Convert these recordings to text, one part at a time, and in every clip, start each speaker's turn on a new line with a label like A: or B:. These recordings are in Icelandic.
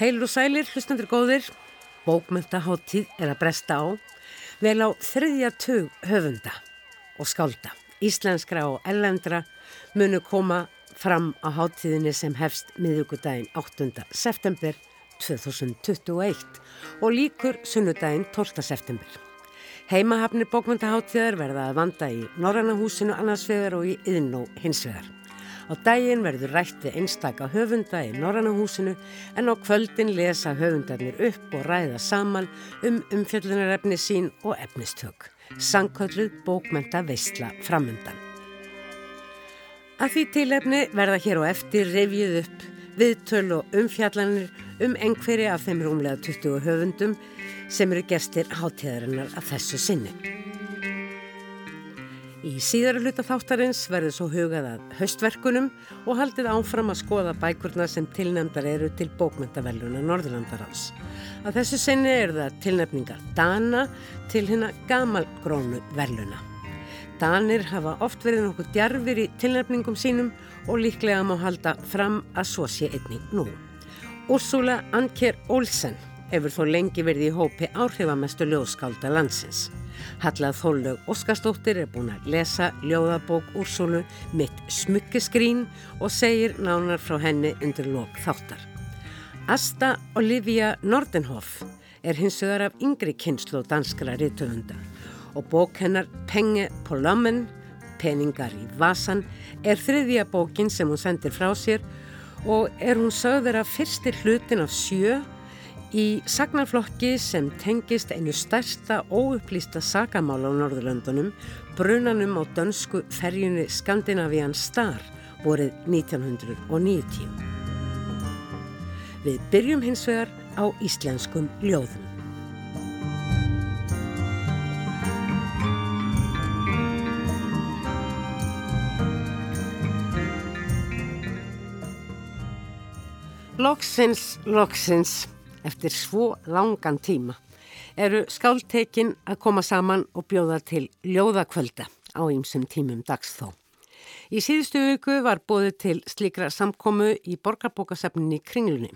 A: Heil og sælir, hlustandur góðir, bókmyndaháttíð er að bresta á, vel á þriðja tug höfunda og skálda. Íslenskra og ellendra munu koma fram á háttíðinni sem hefst miðugudaginn 8. september 2021 og líkur sunnudaginn 12. september. Heimahafnir bókmyndaháttíðar verða að vanda í Norrannahúsinu annarsvegar og í Yðnó hinsvegar. Á daginn verður rætti einstaka höfunda í Norrannahúsinu en á kvöldin lesa höfundarnir upp og ræða saman um umfjöldunarefni sín og efnistök. Sankölluð bókmynda veistla framundan. Að því tilefni verða hér og eftir revjuð upp viðtöl og umfjallanir um einhverja af þeim rúmlega 20 höfundum sem eru gestir hátíðarinnar af þessu sinni. Í síðara hluta þáttarins verður svo hugað að höstverkunum og haldið áfram að skoða bækurna sem tilnefndar eru til bókmyndavelluna Norðurlandaráns. Að þessu sinni eru það tilnefningar Dana til hérna gamalgrónu velluna. Danir hafa oft verið nokkuð djarfir í tilnefningum sínum og líklega má halda fram að svo sé einning nú. Úrsula Anker Olsen hefur þó lengi verið í hópi áhrifamestu ljóðskálda landsins. Hallað Þóllaug Óskarstóttir er búin að lesa ljóðabók Úrsulu mitt smukkiskrín og segir nánar frá henni undir lok þáttar. Asta Olivia Nordenhoff er hins vegar af yngri kynslu danskra rítöfunda og bók hennar Penge på lommen, peningar í vasan, er þriðja bókin sem hún sendir frá sér og er hún sögður af fyrstir hlutin af sjö Í sagnarflokki sem tengist einu stærsta óupplýsta sagamála á Norðurlöndunum, brunanum á dönsku ferjunni Skandinavian Star vorið 1990. Við byrjum hins vegar á íslenskum ljóðum. Loksins, loksins eftir svo langan tíma eru skáltekin að koma saman og bjóða til ljóðakvölda á ýmsum tímum dags þó. Í síðustu viku var bóðið til slíkra samkomu í borgarbókasafninni Kringlunni.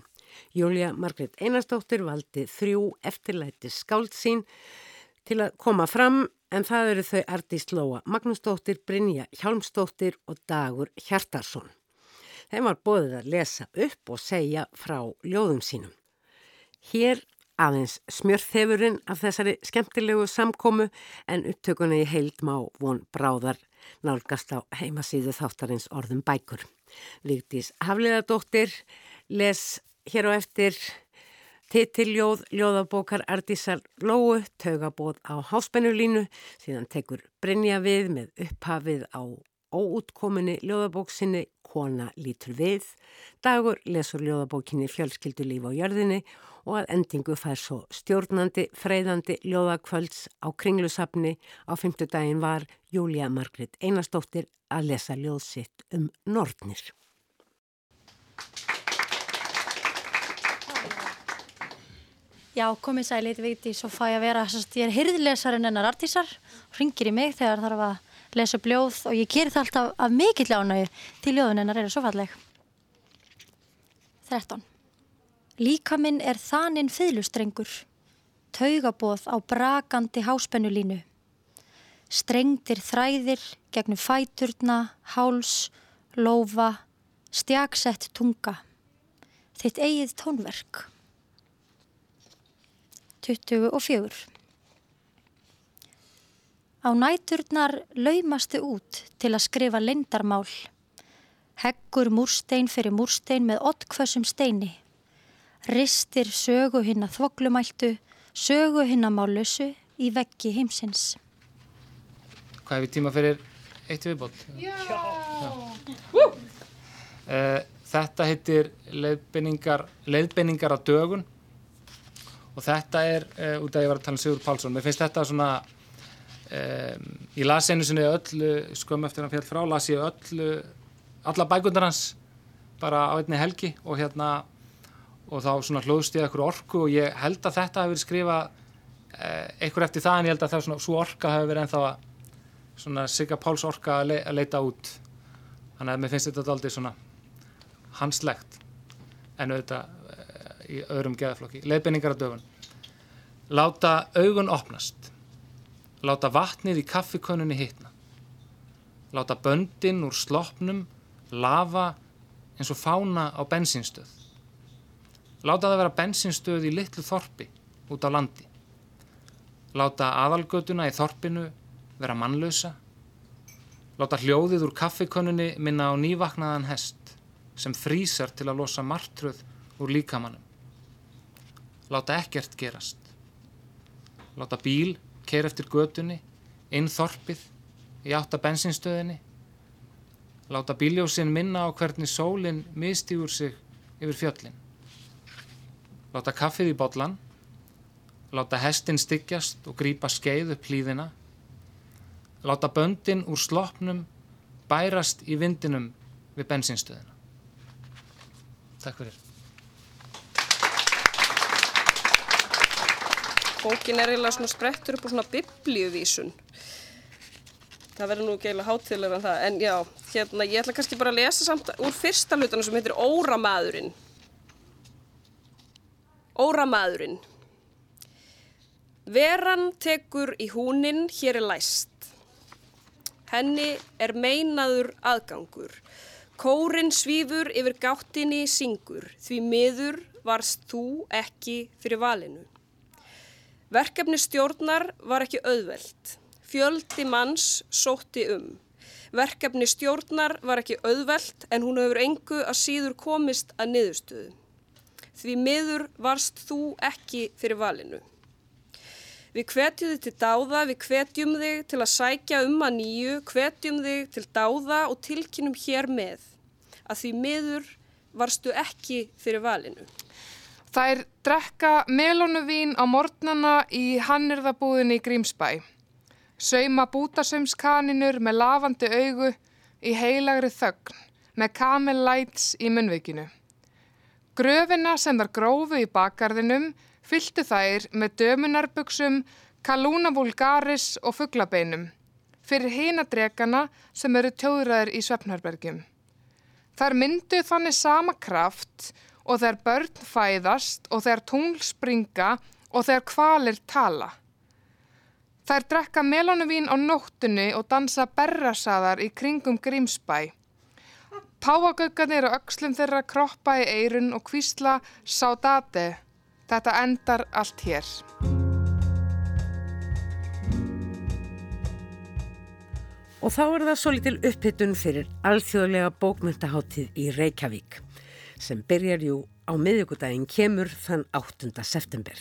A: Júlia Margret Einarstóttir valdi þrjú eftirlæti skáld sín til að koma fram en það eru þau Artís Lóa Magnúsdóttir, Brynja Hjálmsdóttir og Dagur Hjartarsson. Þeim var bóðið að lesa upp og segja frá ljóðum sínum. Hér aðeins smjörþefurinn af þessari skemmtilegu samkomu en upptökunni í heild má von bráðar nálgast á heimasíðu þáttarins orðum bækur. Vigdís Hafliðadóttir les hér og eftir titilljóð, ljóðabókar Ardísar Lóu, taugabóð á háspennulínu, síðan tekur Brynja við með upphafið á óútkominni ljóðabóksinni Kona lítur við, dagur lesur ljóðabókinni Fjölskyldulíf á jörðinni og að endingu fær svo stjórnandi, freyðandi ljóðakvölds á kringlusafni. Á fymtudagin var Júlia Margrit Einarstóttir að lesa ljóðsitt um Nordnir.
B: Já, komið sæli, þetta veit ég svo fæ að vera, ég er hyrðlesarinn ennar artísar, ringir í mig þegar þarf að lesa bljóð og ég gerir það alltaf af mikill ánægu til ljóðun ennar eru svo falleg. 13. Líkaminn er þaninn fylustrengur, taugabóð á brakandi háspennulínu. Strengtir þræðir gegnum fæturna, háls, lófa, stjagsett tunga. Þitt eigið tónverk. 24. Á næturnar laumastu út til að skrifa lendarmál. Heggur múrstein fyrir múrstein með ottkvössum steini ristir sögu hinn að þvoglumæltu, sögu hinn að málusu í veggi heimsins.
C: Hvað hefur tíma fyrir eitt viðbót? Já! Já. Uh, þetta heitir leiðbenningar, leiðbenningar á dögun og þetta er, uh, út af að ég var að tala um Sigur Pálsson, mér finnst þetta svona, um, ég las einu sinni öllu, skömm eftir hann fjall frá, las ég öllu, alla bækundar hans bara á einni helgi og hérna og þá svona hlóðst ég eitthvað orku og ég held að þetta hafi verið skrifa eh, eitthvað eftir það en ég held að það svona svo orka hafi verið ennþá að svona Sigga Páls orka að, le að leita út þannig að mér finnst þetta aldrei svona hanslegt en auðvitað eh, í öðrum geðaflokki. Leðbenningar á dögun. Láta augun opnast. Láta vatnið í kaffikönnunni hitna. Láta böndin úr sloppnum lafa eins og fána á bensinstöð. Láta það vera bensinstöð í litlu þorpi út á landi. Láta aðalgötuna í þorpinu vera mannlausa. Láta hljóðið úr kaffikönnunni minna á nývaknaðan hest sem frýsar til að losa martröð úr líkamannum. Láta ekkert gerast. Láta bíl keir eftir götunni, inn þorpið, í átta bensinstöðinni. Láta bíljósin minna á hvernig sólinn mistýgur sig yfir fjöllin. Láta kaffið í botlan. Láta hestin styggjast og grípa skeið upp hlýðina. Láta böndin úr sloppnum bærast í vindinum við bensinstöðina. Takk fyrir.
D: Bókin er eiginlega svona sprettur upp á svona biblíuvísun. Það verður nú ekki eiginlega hátilegur en það. En já, hérna, ég ætla kannski bara að lesa samt úr fyrsta hlutana sem heitir Óramæðurinn. Óramæðurinn. Veran tekur í húnin hér er læst. Henni er meinaður aðgangur. Kórin svífur yfir gáttinni syngur, því miður varst þú ekki fyrir valinu. Verkefni stjórnar var ekki auðvelt. Fjöldi manns sótti um. Verkefni stjórnar var ekki auðvelt en hún hefur engu að síður komist að niðurstöðu. Því miður varst þú ekki fyrir valinu. Við hvetjum þig til dáða, við hvetjum þig til að sækja um að nýju, hvetjum þig til dáða og tilkynum hér með að því miður varstu ekki fyrir valinu.
E: Þær drekka melónuvín á mornana í hannirðabúðinni í Grímsbæ. Sauma bútasömskaninur með lavandi augu í heilagri þögn með kamellæts í munveikinu. Gröfina sem þar grófu í bakgarðinum fylgtu þær með dömunarbuksum, kalúna vulgaris og fugglabeinum fyrir hínadrekana sem eru tjóðræðir í Svefnarbergjum. Þær myndu þannig sama kraft og þegar börn fæðast og þegar tungl springa og þegar kvalir tala. Þær drekka melónuvín á nóttunni og dansa berrasaðar í kringum Grímsbæ. Páagöggarnir og aukslum þeirra kroppa í eirun og kvísla sádati. Þetta endar allt hér.
A: Og þá er það svo litil upphittun fyrir alþjóðlega bókmyndaháttíð í Reykjavík sem byrjar jú á miðugudaginn kemur þann 8. september.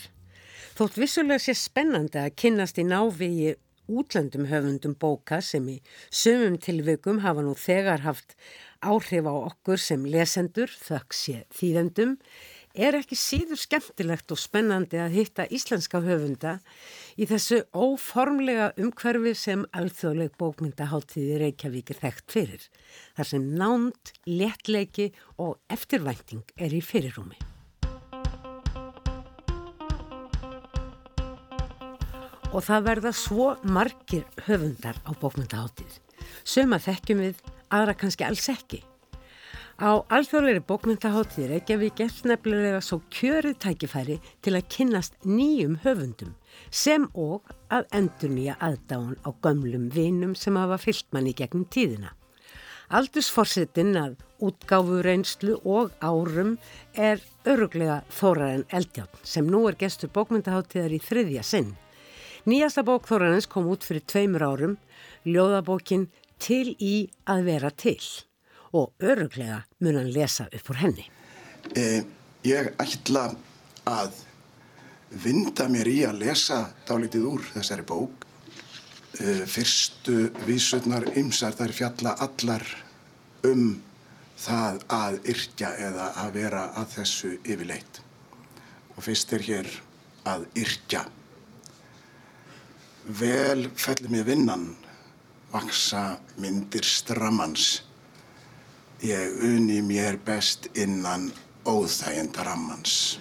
A: Þótt vissulega sé spennandi að kynnast í náviði útlöndum höfundum bóka sem í sumum tilveikum hafa nú þegar haft áhrif á okkur sem lesendur, þökk sé þýðendum, er ekki síður skemmtilegt og spennandi að hitta íslenska höfunda í þessu óformlega umhverfi sem alþjóðleg bókmyndaháttíði Reykjavík er þekkt fyrir, þar sem nánt, léttleiki og eftirvænting er í fyrirrúmi. Og það verða svo margir höfundar á bókmyndaháttíð. Suma þekkjum við, aðra kannski alls ekki. Á alþjóðleiri bókmyndaháttíð Reykjavík er nefnilega svo kjörið tækifæri til að kynnast nýjum höfundum sem og að endur nýja aðdáðan á gömlum vinum sem hafa fyllt manni gegnum tíðina. Aldursforsetin að útgáfu reynslu og árum er öruglega Þórarinn Eldjátt sem nú er gestur bókmyndaháttíðar í þriðja sinn. Nýjasta bók Þórarins kom út fyrir tveimur árum, ljóðabókin Til í að vera til og öruglega mun hann lesa upp úr henni.
F: Eh, ég ætla að vinda mér í að lesa dálítið úr þessari bók. Eh, fyrstu vísurnar ymsar þær fjalla allar um það að yrkja eða að vera að þessu yfirleitt. Og fyrst er hér að yrkja. Vel fellur mér vinnan, vaksa myndir strammans Ég uni mér best innan óþægenda rammans.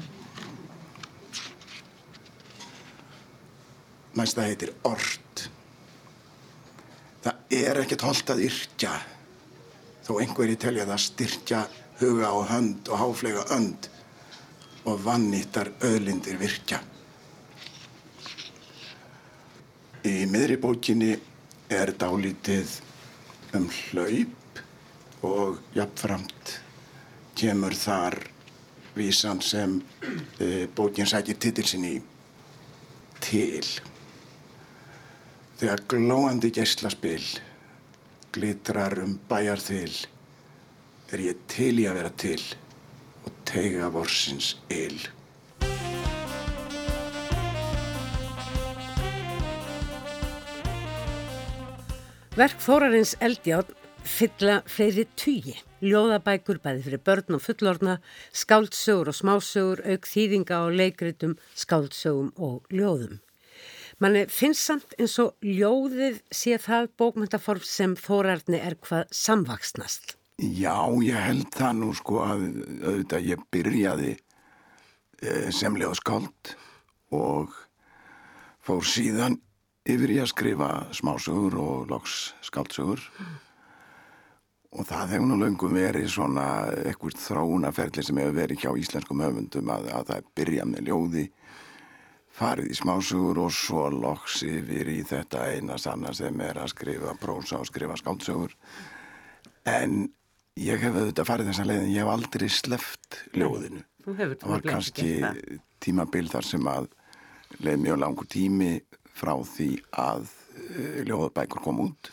F: Næsta heitir orð. Það er ekkert holdt að yrkja, þó einhverji telja það styrkja huga og hönd og háflega önd. og vannittar öðlindir virkja. Í miðri bókinni er dálítið um hlaup og jafnframt kemur þar vísan sem e, bókin sækir titilsin í til. Þegar glóandi geyslaspil glitrar um bæjarþil er ég til í að vera til og teiga vorsins yl.
A: Verk Þórarins Eldjátt fylla fleiri tugi. Ljóðabækur bæði fyrir börn og fullorna, skáldsögur og smásögur, auk þýðinga og leikritum, skáldsögum og ljóðum. Manni finnst samt eins og ljóðið sé það bókmyndaform sem Þórarni er hvað samvaksnast.
F: Já, ég held það nú sko að auðvitað ég byrjaði eh, sem ljóðskáld og fór síðan yfir ég að skrifa smásögur og loks skáldsögur og það hefur nú löngum verið svona ekkert þróunaferli sem hefur verið hjá íslenskum höfundum að, að það byrja með ljóði farið í smásögur og svo loks yfir í þetta eina sanna sem er að skrifa prósa og skrifa skáldsögur. En ég hef auðvitað farið þessa leiðin, ég hef aldrei sleft ljóðinu. það var kannski tímabil þar sem að leið mjög langur tími frá því að uh, ljóðabækur kom út.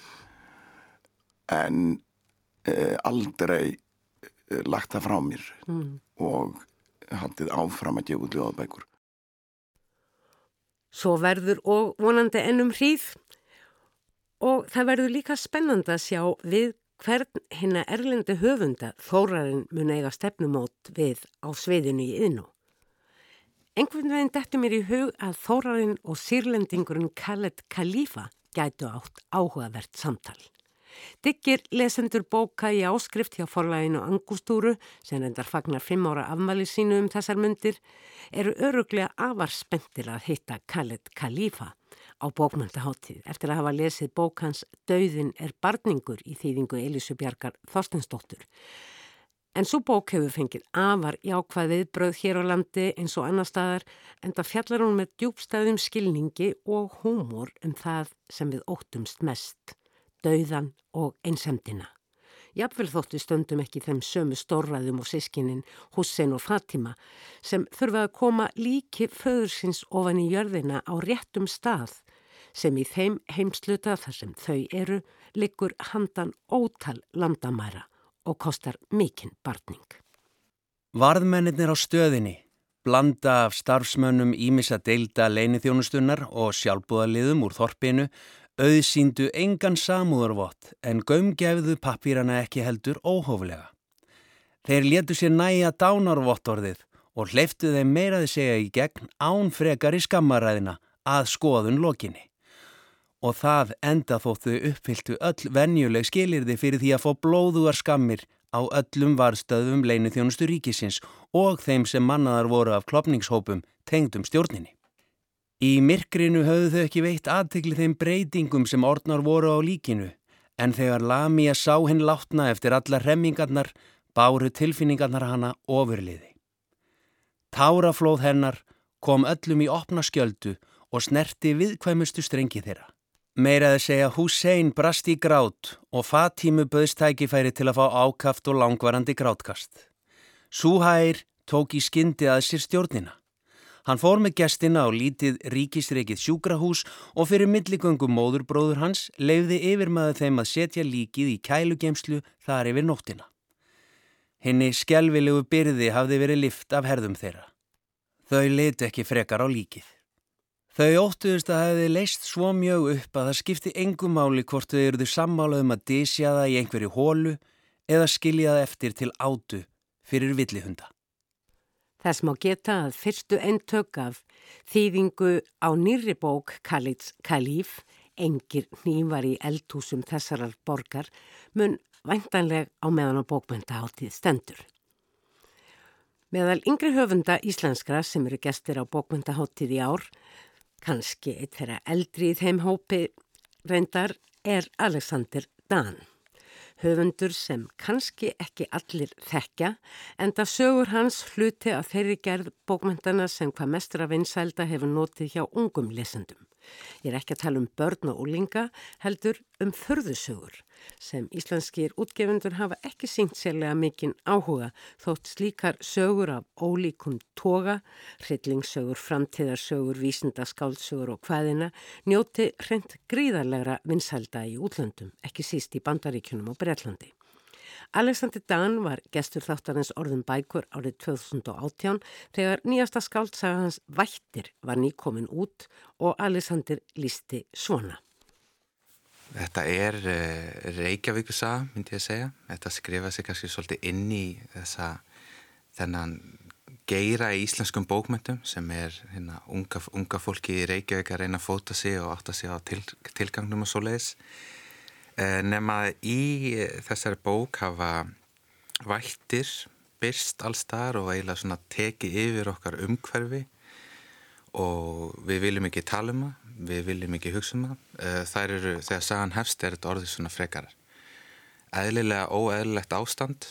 F: En aldrei uh, lagt það frá mér mm. og haldið áfram að gefa út ljóðabækur
A: Svo verður og vonandi ennum hríð og það verður líka spennand að sjá við hvern hinna erlendi höfunda þórarinn mun eiga stefnumót við á sviðinu í yðnú. Engvern veginn dættu mér í hug að þórarinn og sírlendingurinn Khaled Khalifa gætu átt áhugavert samtal. Diggir lesendur bóka í áskrift hjá forlæginu Angustúru sem endar fagnar fimm ára afmæli sínu um þessar myndir eru öruglega afar spenntir að hitta Khaled Khalifa á bókmöndaháttíð eftir að hafa lesið bókans Dauðin er barningur í þýðingu Elísu Bjarkar Þorstensdóttur. En svo bók hefur fengið afar jákvæð viðbröð hér á landi eins og annar staðar en það fjallar hún með djúbstæðum skilningi og húmor um það sem við óttumst mest, dauðan og einsemdina. Jafnvel þóttu stöndum ekki þeim sömu stórraðum og sískinin Hussein og Fatima sem þurfa að koma líki föðursins ofan í jörðina á réttum stað sem í þeim heimsluta þar sem þau eru liggur handan ótal landamæra og kostar mikinn barning.
G: Varðmennir á stöðinni, blanda af starfsmönnum ímissa deilda leinithjónustunnar og sjálfbúðaliðum úr þorpinu auðsíndu engan samúðarvott en gömgefðu pappírana ekki heldur óhóflega. Þeir letu sér næja dánarvottorðið og hleyftu þeim meiraði segja í gegn án frekar í skammaræðina að skoðun lokinni. Og það enda þóttu uppfylltu öll venjuleg skilirði fyrir því að fá blóðugar skammir á öllum varstöðum leini þjónustu ríkisins og þeim sem mannaðar voru af klopningshópum tengdum stjórninni. Í myrkrinu höfðu þau ekki veitt aðtegli þeim breytingum sem orðnar voru á líkinu en þegar Lamia sá hinn látna eftir alla remmingarnar báru tilfinningarnar hana ofurliði. Táraflóð hennar kom öllum í opna skjöldu og snerti viðkvæmustu strengi þeirra. Meiraði segja Hussein brast í grát og Fatímu böðst tækifæri til að fá ákaft og langvarandi grátkast. Súhægir tók í skyndi að sér stjórnina. Hann fór með gestina á lítið ríkisreikið sjúkrahús og fyrir milligöngum móðurbróður hans leiði yfirmaðu þeim að setja líkið í kælugemslu þar yfir nóttina. Henni skjálfilegu byrði hafði verið lift af herðum þeirra. Þau leiti ekki frekar á líkið. Þau óttuðust að hefði leist svo mjög upp að það skipti engum máli hvort þau eruðu sammála um að dísja það í einhverju hólu eða skilja það eftir til átu fyrir villihunda.
A: Þess má geta að fyrstu eintök af þýðingu á nýri bók Khalid's Khalif, engir nývar í eldhúsum þessarar borgar, mun væntanleg á meðan á bókmyndaháttíð stendur. Meðal yngri höfunda íslenskra sem eru gestir á bókmyndaháttíð í ár, kannski eitt þeirra eldri í þeim hópi reyndar, er Alexander Dahn. Höfundur sem kannski ekki allir þekkja en það sögur hans hluti að þeirri gerð bókmyndana sem hvað mestra vinsælda hefur notið hjá ungum lesendum. Ég er ekki að tala um börn og úlinga, heldur um förðusögur sem íslenskir útgefundur hafa ekki syngt sérlega mikinn áhuga þótt slíkar sögur af ólíkum toga, hryllingssögur, framtíðarsögur, vísindaskáldsögur og hvaðina njóti hreint gríðarlegra vinsælda í útlöndum, ekki síst í Bandaríkunum og Breitlandi. Alexander Dan var gestur þáttarins orðum bækur árið 2018 þegar nýjasta skáldsaga hans Vættir var nýkomin út og Alexander lísti svona.
H: Þetta er uh, Reykjavíkusaga, myndi ég að segja. Þetta skrifa sig kannski svolítið inn í þessa, þennan geira í íslenskum bókmyndum sem er hérna, unga, unga fólki í Reykjavík að reyna að fóta sig og átta sig á til, tilgangnum og svo leiðis. Eh, nema í þessari bók hafa vættir byrst allstar og eiginlega tekið yfir okkar umhverfi og við viljum ekki tala um það, við viljum ekki hugsa um það. Eh, þær eru, þegar sagan hefst er þetta orðið svona frekarar. Eðlilega óeðlilegt ástand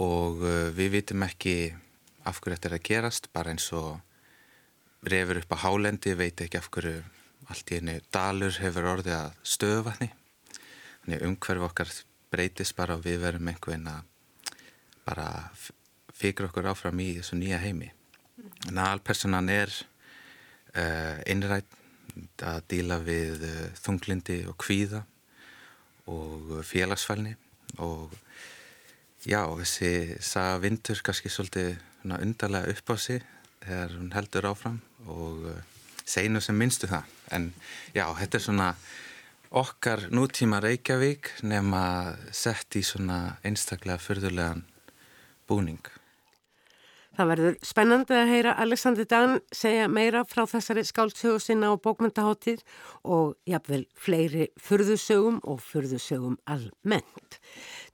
H: og eh, við vitum ekki af hverju þetta er að gerast, bara eins og reyfur upp á hálendi, veit ekki af hverju allt í henni dalur hefur orðið að stöðuvatni umhverf okkar breytist bara og við verum einhvern að bara fyrir okkur áfram í þessu nýja heimi. En aðalpersonan er uh, eh, innrætt að díla við uh, þunglindi og kvíða og félagsfælni og já, þessi saga vindur kannski svolítið undarlega upp á sig þegar hún heldur áfram og uh, seginu sem minnstu það. En já, þetta er svona okkar nútíma Reykjavík nema sett í svona einstaklega fyrðulegan búning.
A: Það verður spennandi að heyra Alexander Dan segja meira frá þessari skáldsögu sinna á bókmyndaháttíð og jafnvel fleiri fyrðusögum og fyrðusögum almennt.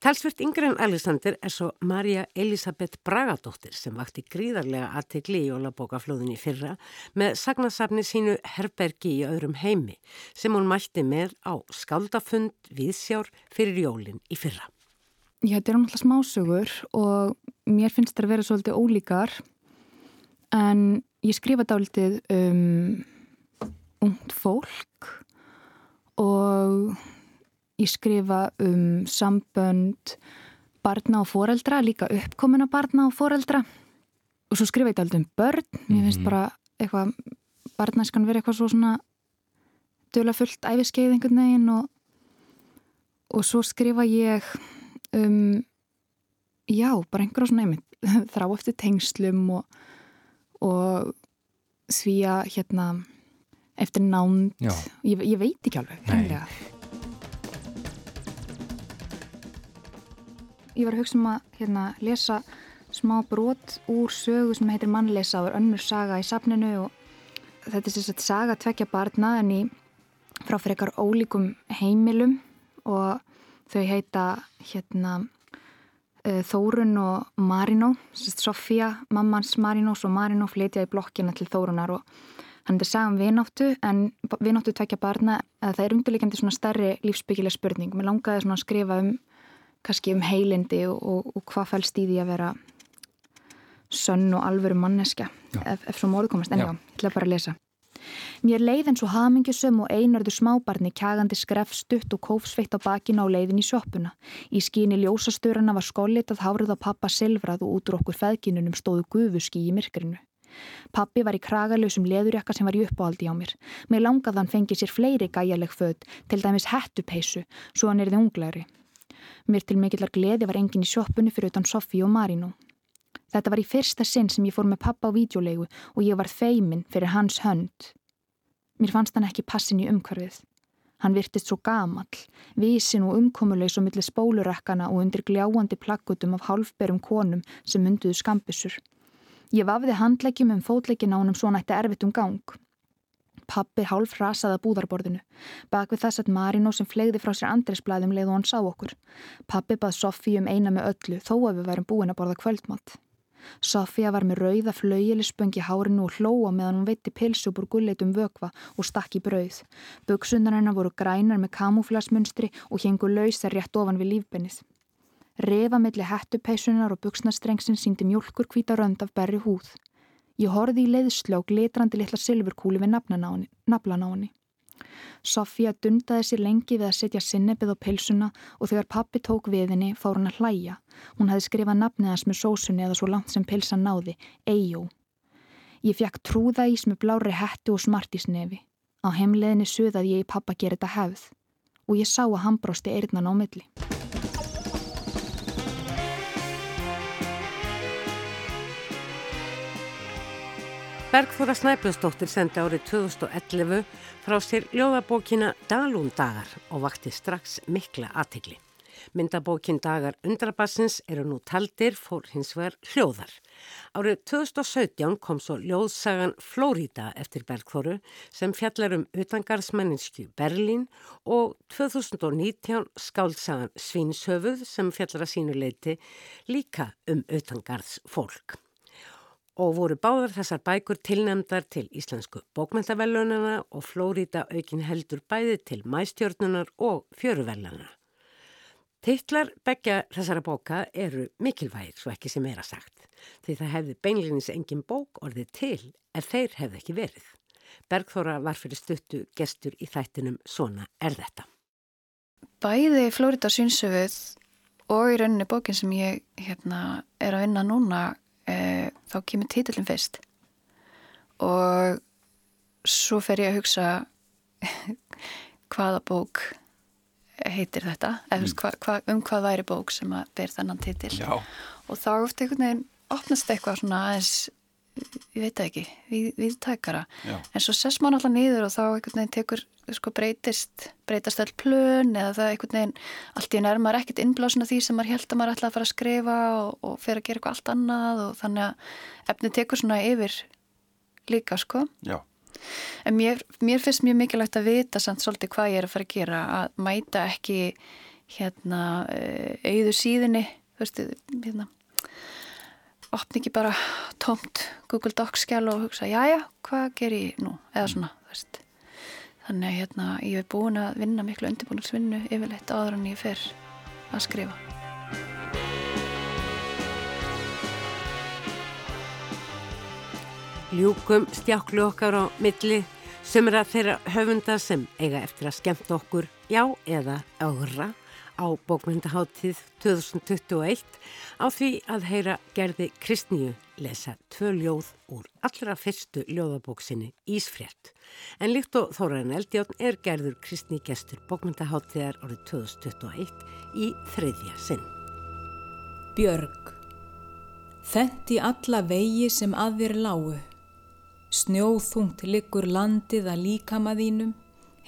A: Talsvert yngre en Alexander er svo Marja Elisabeth Bragadóttir sem vakti gríðarlega aðtegli í jólabókaflóðinni fyrra með sagnasafni sínu Herbergi í öðrum heimi sem hún mætti með á skáldafund viðsjár fyrir jólinn í fyrra.
I: Já, þetta er um alltaf smásögur og mér finnst þetta að vera svolítið ólíkar en ég skrifa dálitið um ungd fólk og Ég skrifa um sambönd barna og foreldra, líka uppkomina barna og foreldra og svo skrifa ég alltaf um börn, mér finnst -hmm. bara eitthvað, barnaskan verið eitthvað svo svona döla fullt æfiskeið einhvern veginn og, og svo skrifa ég um já, bara einhverjá svona einmitt þrá eftir tengslum og, og að hérna eftir nánd, ég, ég veit ekki alveg, kannlega ég var að hugsa um að hérna, lesa smá brot úr sögu sem heitir Mannleysa og er önnur saga í safninu og þetta er að saga tvekja barna en í frá fyrir eitthvað ólíkum heimilum og þau heita hérna uh, Þórun og Marino Sofía, mammans Marinos og Marino flytja í blokkina til Þórunar og hann er sagað um vináttu en vináttu tvekja barna það er umdurleikandi svona stærri lífsbyggileg spurning. Mér langaði svona að skrifa um kannski um heilindi og, og, og hvað fælst í því að vera sönn og alvöru manneska ef, ef svo móðu komast, en já, ég ætla bara að lesa Mér leið eins og hamingjusum og einarðu smábarni kjagandi skref stutt og kófsveitt á bakina á leiðin í sjoppuna. Í skíni ljósastöruna var skóllit að hárið á pappa silfrað og útur okkur feðginunum stóðu gufuski í myrkrinu. Pappi var í kragalösum leðurjakka sem var í uppáhaldi á mér. Mér langaðan fengið sér fleiri gæjaleg född, til dæmis hettupeisu, svo hann erði unglæri. Mér til mikillar gleði var engin í sjóppunni fyrir utan Sofí og Marino. Þetta var í fyrsta sinn sem ég fór með pappa á vídeolegu og ég var feiminn fyrir hans hönd. Mér fannst hann ekki passin í umhverfið. Hann virtist svo gamall, vísin og umkomulegs og millir spólurekkana og undir gljáandi plakkutum af hálfberum konum sem mynduðu skambissur. Ég vafði handleggjum um fótlegin á hann um svo nætti erfitt um gang. Pappi hálf rasaði að búðarborðinu. Bak við þess að Marino sem flegði frá sér andresblæðum leið og hann sá okkur. Pappi bað Sofí um eina með öllu þó að við værum búin að borða kvöldmatt. Sofía var með rauða flaujilisböngi hárinu og hlóa meðan hún veitti pilsu búr gulleitum vökva og stakk í brauð. Böksunar hennar voru grænar með kamúflasmunstri og hengu lausar rétt ofan við lífbennið. Refa milli hættupeysunar og buksnastrengsinn síndi mjölkur hvita rönd af berri húð. Ég horfi í leiðslu á glitrandi litla silfurkúli við naflan á henni. Sofía dundaði sér lengi við að setja sinnebið á pilsuna og þegar pappi tók við henni fór hann að hlæja. Hún hefði skrifað nafnið hans með sósunni eða svo langt sem pilsan náði, Eyjó. Ég fekk trúða ís með blári hættu og smartísnefi. Á heimleðinni söðaði ég í pappa gera þetta hefð og ég sá að hann brósti eirnan á milli.
A: Bergþóra Snæbjörnsdóttir sendi árið 2011 frá sér ljóðabókina Dalúndagar og vakti strax mikla aðtikli. Myndabókin Dagar undrabassins eru nú taldir fór hins vegar hljóðar. Árið 2017 kom svo ljóðsagan Flórida eftir Bergþóru sem fjallar um utangarsmenninsku Berlín og 2019 skálsagan Svinshöfuð sem fjallar að sínu leiti líka um utangars fólk og voru báðar þessar bækur tilnemdar til íslensku bókmyndavellunana og Flóríta aukin heldur bæði til mæstjörnunar og fjöruvellana. Tittlar begja þessara bóka eru mikilvægir svo ekki sem er að sagt því það hefði beinleginis engin bók orðið til ef þeir hefði ekki verið. Bergþóra var fyrir stuttu gestur í þættinum Svona er þetta.
J: Bæði Flóríta synsöfuð og í rauninni bókin sem ég hérna, er að vinna núna e, þá kemur títillin fyrst. Og svo fer ég að hugsa hvaða bók heitir þetta? Mm. hva, hva, um hvað væri bók sem að ber þennan títill og þá eftir einhvern veginn opnast eitthvað svona aðeins ég veit ekki, við, við tækara en svo sess maður alltaf niður og þá einhvern veginn tekur, sko breytist breytast all plön eða það einhvern veginn allt í nærmar ekkert innblásin af því sem maður held að maður ætla að fara að skrifa og, og fer að gera eitthvað allt annað og þannig að efni tekur svona yfir líka sko.
K: Já.
J: en mér, mér finnst mjög mikilvægt að vita samt svolítið hvað ég er að fara að gera að mæta ekki hérna auðu eh, síðinni þú veist, hérna opni ekki bara tómt Google Docs skjál og hugsa já já, hvað ger ég nú? Eða svona, veist. Þannig að hérna, ég hef búin að vinna miklu undirbúinsvinnu yfirleitt áður en ég fer að skrifa.
A: Ljúkum stjáklu okkar á milli. Sömur að þeirra höfunda sem eiga eftir að skemta okkur já eða ára á bókmyndaháttíð 2021 á því að heyra gerði Kristníu lesa tvö ljóð úr allra fyrstu ljóðabóksinni Ísfrétt. En líkt og Þóraðin Eldjón er gerður Kristní gestur bókmyndaháttíðar árið 2021 í þreyðja sinn.
L: Björg Þendi alla vegi sem að þér lágu. Snjóðhungt liggur landið að líkamaðínum,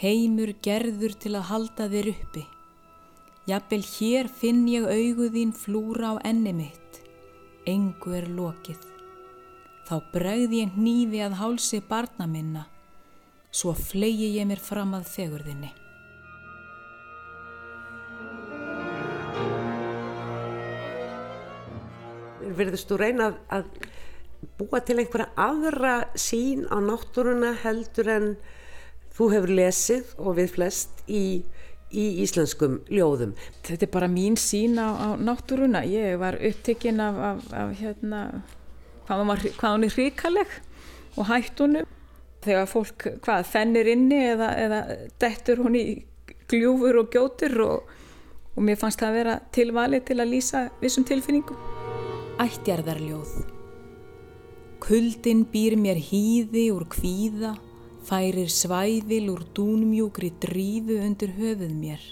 L: heimur gerður til að halda þér uppi. Jafnvel hér finn ég auguðín flúra á enni mitt. Engu er lokið. Þá bregði ég nýfi að hálsi barna minna. Svo flegi ég mér fram að fegurðinni.
A: Verðist þú reyna að búa til einhverja aðra sín á náttúruna heldur en þú hefur lesið og við flest í í íslenskum ljóðum.
L: Þetta er bara mín sín á, á náttúruna. Ég var upptekinn af, af, af hérna, hvað, var, hvað hún er hrikaleg og hættunum. Þegar fólk hvað fennir inni eða, eða dettur hún í gljúfur og gjótur og, og mér fannst það að vera tilvali til að lýsa vissum tilfinningum. Ættjarðarljóð Kuldin býr mér hýði úr kvíða færir svæðil úr dúnmjúkri drífu undir höfuð mér.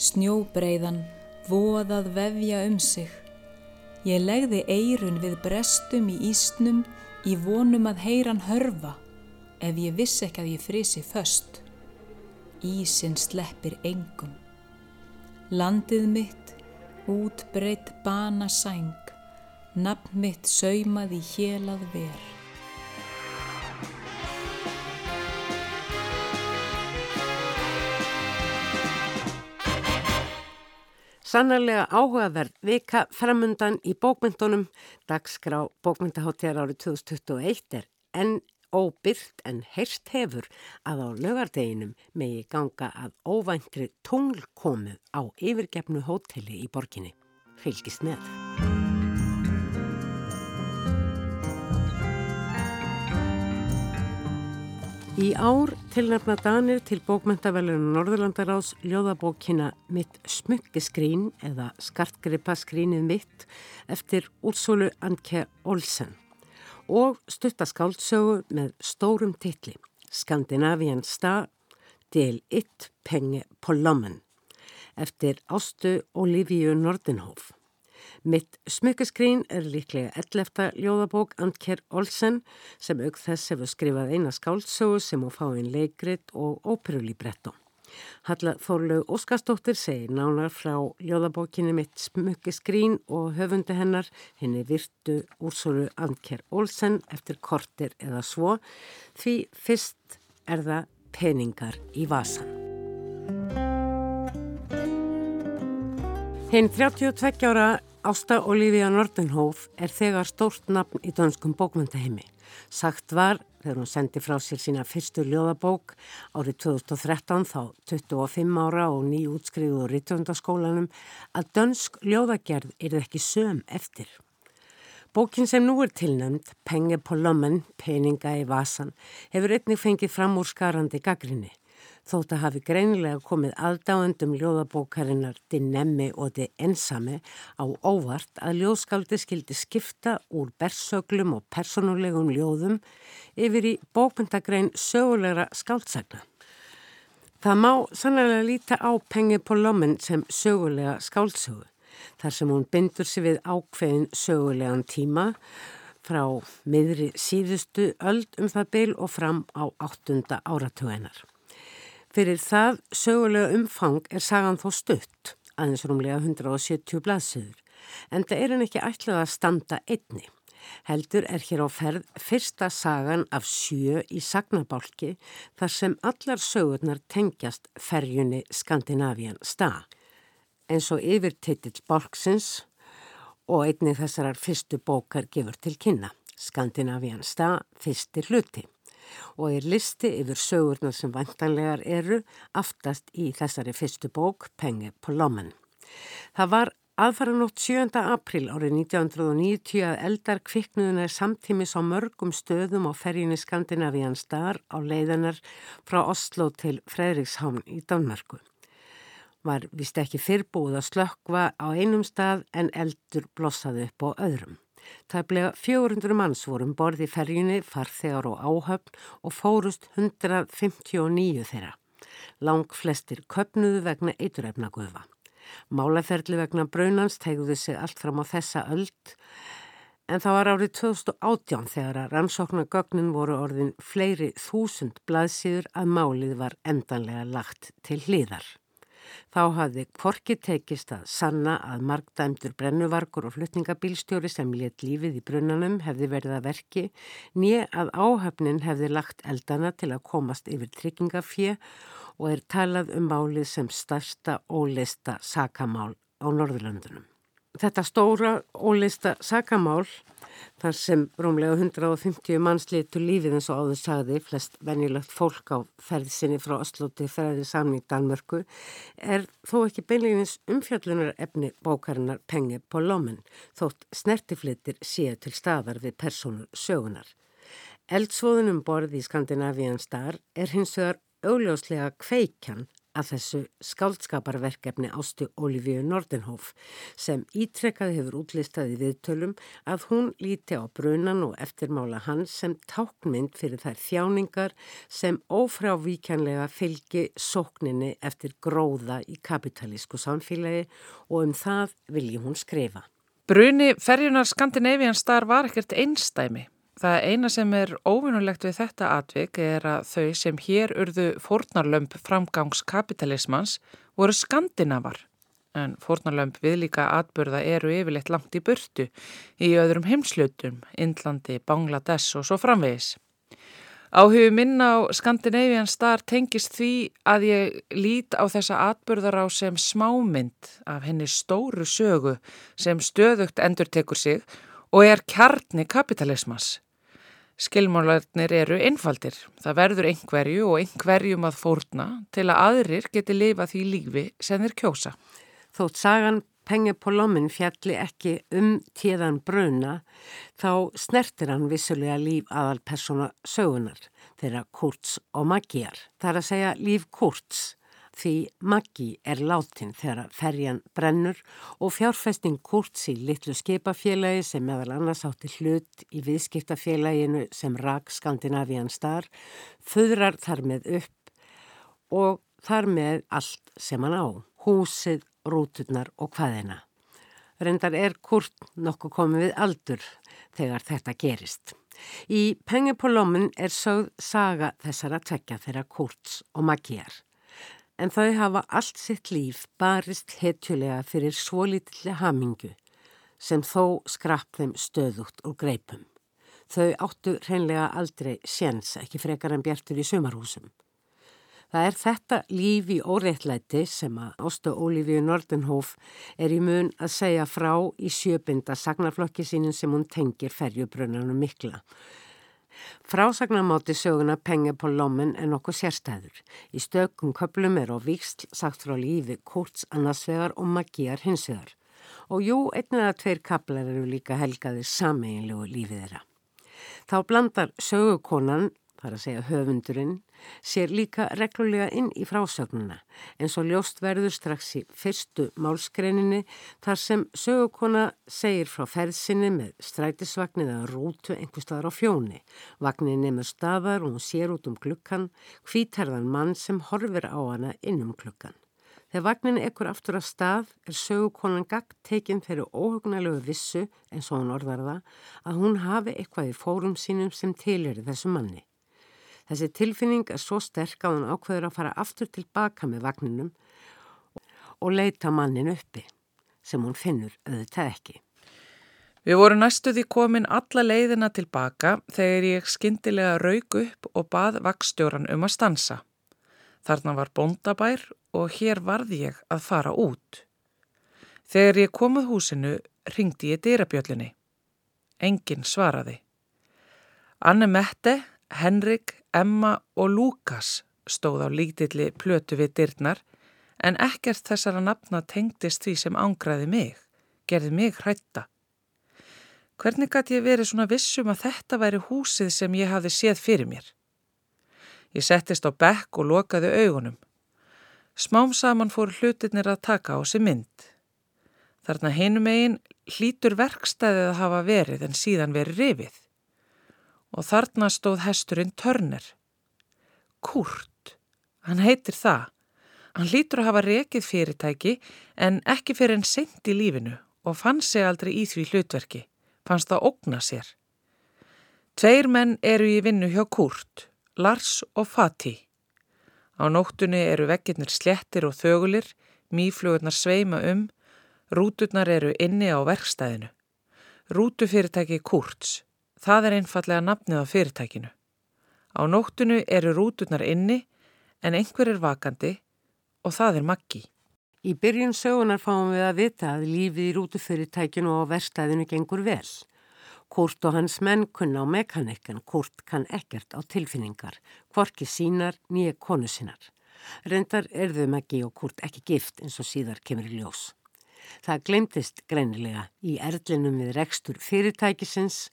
L: Snjóbreiðan, voðað vefja um sig. Ég legði eirun við brestum í ísnum í vonum að heyran hörfa ef ég vissi ekki að ég frisi föst. Ísin sleppir engum. Landið mitt, útbreytt bana sæng, nafn mitt saumað í hélað verð.
A: Sannarlega áhugaverð vika framundan í bókmyndunum. Dagskrá bókmyndaháttér árið 2021 er enn óbyrt en heyrst hefur að á lögardeginum megi ganga að óvæntri tunglkomu á yfirgefnu hóteli í borginni. Fylgist með. Í ár tilnefna Danir til bókmyndavelunum Norðurlandaráðs ljóðabókina Mitt smukkiskrín eða Skartgripa skrínið mitt eftir Úrsólu Anke Olsen og stuttaskaldsögu með stórum titli Skandinavian Star del 1 Penge på lommen eftir Ástu Olífíu Nordenhof. Mitt smykkeskrín er líklega 11. ljóðabók Antker Olsen sem auk þess hefur skrifað eina skáldsögu sem hún fáinn leikrit og óperulíbrettum. Halla Þorlaug Óskarsdóttir segir nánar frá ljóðabókinni mitt smykkeskrín og höfundi hennar henni virtu úrsóru Antker Olsen eftir kortir eða svo því fyrst er það peningar í vasan. Hinn 32 ára Ásta Olivia Nordenhof er þegar stórt nafn í dönskum bókmyndaheimi. Sagt var, þegar hún sendi frá sér sína fyrstu ljóðabók árið 2013 þá 25 ára og ný útskriðu úr rítvöndaskólanum, að dönsk ljóðagerð er ekki söm eftir. Bókin sem nú er tilnæmt, Penge på lommen, peninga í vasan, hefur einnig fengið fram úr skarandi gaggrinni þótt að hafi greinilega komið aðdáendum ljóðabókarinnar til nemmi og til ensami á óvart að ljóðskaldi skildi skipta úr bersöglum og personulegum ljóðum yfir í bókmyndagrein sögulegra skáldsagna. Það má sannlega líta á pengi på lommen sem sögulega skáldsögu, þar sem hún bindur sig við ákveðin sögulegan tíma frá miðri síðustu öld um það byl og fram á áttunda áratugennar. Fyrir það sögulega umfang er sagan þó stutt, aðeins rúmlega 170 blaðsöður, en það er henn ekki ætlað að standa einni. Heldur er hér á ferð fyrsta sagan af sjö í sagnabálki þar sem allar sögurnar tengjast ferjunni Skandinavian stað. En svo yfir titill bálksins og einni þessarar fyrstu bókar gefur til kynna. Skandinavian stað fyrsti hluti og er listi yfir sögurnar sem vantanlegar eru aftast í þessari fyrstu bók Penge på lommen. Það var aðfaranótt 7. april árið 1990 að eldar kviknuðunar samtímis á mörgum stöðum á ferjinni Skandinavian Star á leiðanar frá Oslo til Fredrikshavn í Danmarku. Var vist ekki fyrrbúið að slökkva á einum stað en eldur blossaði upp á öðrum. Tæplega 400 manns vorum borði ferjunni, farþegar og áhöfn og fórust 159 þeirra. Lang flestir köpnuðu vegna eiturefna gufa. Málaferli vegna braunans tegðuðu sig allt fram á þessa öld en það var árið 2018 þegar að rannsóknargögnin voru orðin fleiri þúsund blaðsýður að málið var endanlega lagt til hlýðar. Þá hafði Kvorki tekist að sanna að margdæmdur brennuvarkur og flutningabílstjóri sem let lífið í brunnanum hefði verið að verki nýja að áhöfnin hefði lagt eldana til að komast yfir tryggingafjö og er talað um málið sem starsta óleista sakamál á Norðurlöndunum. Þetta stóra óleista sakamál þar sem rómlega 150 manns litur lífið eins og áður sagði, flest venjulegt fólk á ferðsinni frá Oslo til ferði samning Danmörku, er þó ekki beinleginis umfjallunar efni bókarinnar pengi på lommen, þótt snertiflitir séu til staðar við personur sögunar. Eldsvoðunum borði í Skandinavían star er hins vegar augljóslega kveikjan að þessu skáldskaparverkefni ástu Olífiu Nordenhof sem ítrekkað hefur útlistaði viðtölum að hún líti á brunan og eftirmála hans sem tákmynd fyrir þær þjáningar sem ófrávíkjanlega fylgi sókninni eftir gróða í kapitalísku samfélagi og um það vilji hún skrifa.
K: Bruni ferjunar Skandinavian Star var ekkert einstæmi. Það eina sem er óvinnulegt við þetta atvik er að þau sem hér urðu fórnarlömp framgangskapitalismans voru skandinavar. En fórnarlömp viðlíka atbyrða eru yfirleitt langt í burtu í öðrum heimslutum, Indlandi, Bangladesh og svo framvegis. Áhugum minna á Scandinavian Star tengist því að ég lít á þessa atbyrðar á sem smámynd af henni stóru sögu sem stöðugt endur tekur sig og er kjarni kapitalismas. Skilmálarnir eru einfaldir. Það verður einhverju og einhverjum að fórna til að aðrir geti lifa því lífi sem þeir kjósa.
A: Þótt sagan Pengi på lommin fjalli ekki um tíðan bruna þá snertir hann vissulega líf aðal persóna sögunar þeirra Kurtz og Maggiar. Það er að segja líf Kurtz því Maggi er látin þegar ferjan brennur og fjárfesting Kurtz í litlu skipafélagi sem meðal annars átti hlut í viðskiptafélaginu sem rak Skandinavian Star föðrar þar með upp og þar með allt sem hann á. Húsið, rúturnar og hvaðina. Reyndar er Kurt nokkuð komið við aldur þegar þetta gerist. Í Pengepolómin er sögð saga þessara tvekja þeirra Kurts og Magíar. En þau hafa allt sitt líf barist hetjulega fyrir svo lítilli hamingu sem þó skrapp þeim stöðugt og greipum. Þau áttu reynlega aldrei séns ekki frekar en bjartur í sumarhúsum. Það er þetta líf í óreittlæti sem að Ástu Ólífiu Nordenhof er í mun að segja frá í sjöbinda sagnarflokki sínin sem hún tengir ferjubrunanum mikla. Frásagnarmáti söguna Penge på lommen er nokkuð sérstæður. Í stökum köplum er á vikst sagt frá lífi Kurts annarsvegar og Magíar hinsvegar. Og jú, einn eða tveir kaplar eru líka helgaðir sameinlegu lífið þeirra. Þá blandar sögukonan þar að segja höfundurinn, sér líka reglulega inn í frásögnuna en svo ljóst verður strax í fyrstu málskreininni þar sem sögukona segir frá ferðsinni með strætisvagnir eða rútu einhver staðar á fjóni. Vagnin nefnur staðar og hún sér út um klukkan, hvítarðan mann sem horfir á hana inn um klukkan. Þegar vagnin ekkur aftur að stað er sögukonan gagd tekinn fyrir óhugnalegu vissu, eins og hann orðar það, að hún hafi eitthvað í fórum sínum sem tilir þessu manni. Þessi tilfinning er svo sterk að hann ákveður að fara aftur tilbaka með vagninum og leita mannin uppi sem hún finnur auðvitað ekki.
K: Við vorum næstuði komin alla leiðina tilbaka þegar ég skindilega rauk upp og bað vakstjóran um að stansa. Þarna var bondabær og hér varði ég að fara út. Þegar ég komað húsinu ringdi ég dýrabjöllunni. Engin svaraði. Anne Mette, Henrik Emma og Lukas stóð á lítilli plötu við dyrnar en ekkert þessara nafna tengdist því sem ángraði mig, gerði mig hrætta. Hvernig gæti ég verið svona vissum að þetta væri húsið sem ég hafði séð fyrir mér? Ég settist á bekk og lokaði augunum. Smám saman fór hlutirnir að taka á sig mynd. Þarna hinum eigin hlítur verkstæðið að hafa verið en síðan verið rifið og þarna stóð hesturinn Törner. Kurt, hann heitir það. Hann lítur að hafa rekið fyrirtæki en ekki fyrir en sent í lífinu og fann sig aldrei í því hlutverki, fannst það ógna sér. Tveir menn eru í vinnu hjá Kurt, Lars og Fatih. Á nóttunni eru vekkirnir slettir og þögulir, mýflugurnar sveima um, rúturnar eru inni á verkstæðinu. Rútufyrirtæki Kurts. Það er einfallega nafnið á fyrirtækinu. Á nóttunu eru rúturnar inni en einhver er vakandi og það er Maggi.
A: Í byrjun sögunar fáum við að vita að lífið í rútufyrirtækinu og verstaðinu gengur vel. Kurt og hans menn kunna á mekanik en Kurt kann ekkert á tilfinningar, hvorki sínar nýja konu sínar. Rendar er þau Maggi og Kurt ekki gift eins og síðar kemur í ljós. Það glemtist greinilega í erlinum við rekstur fyrirtækisins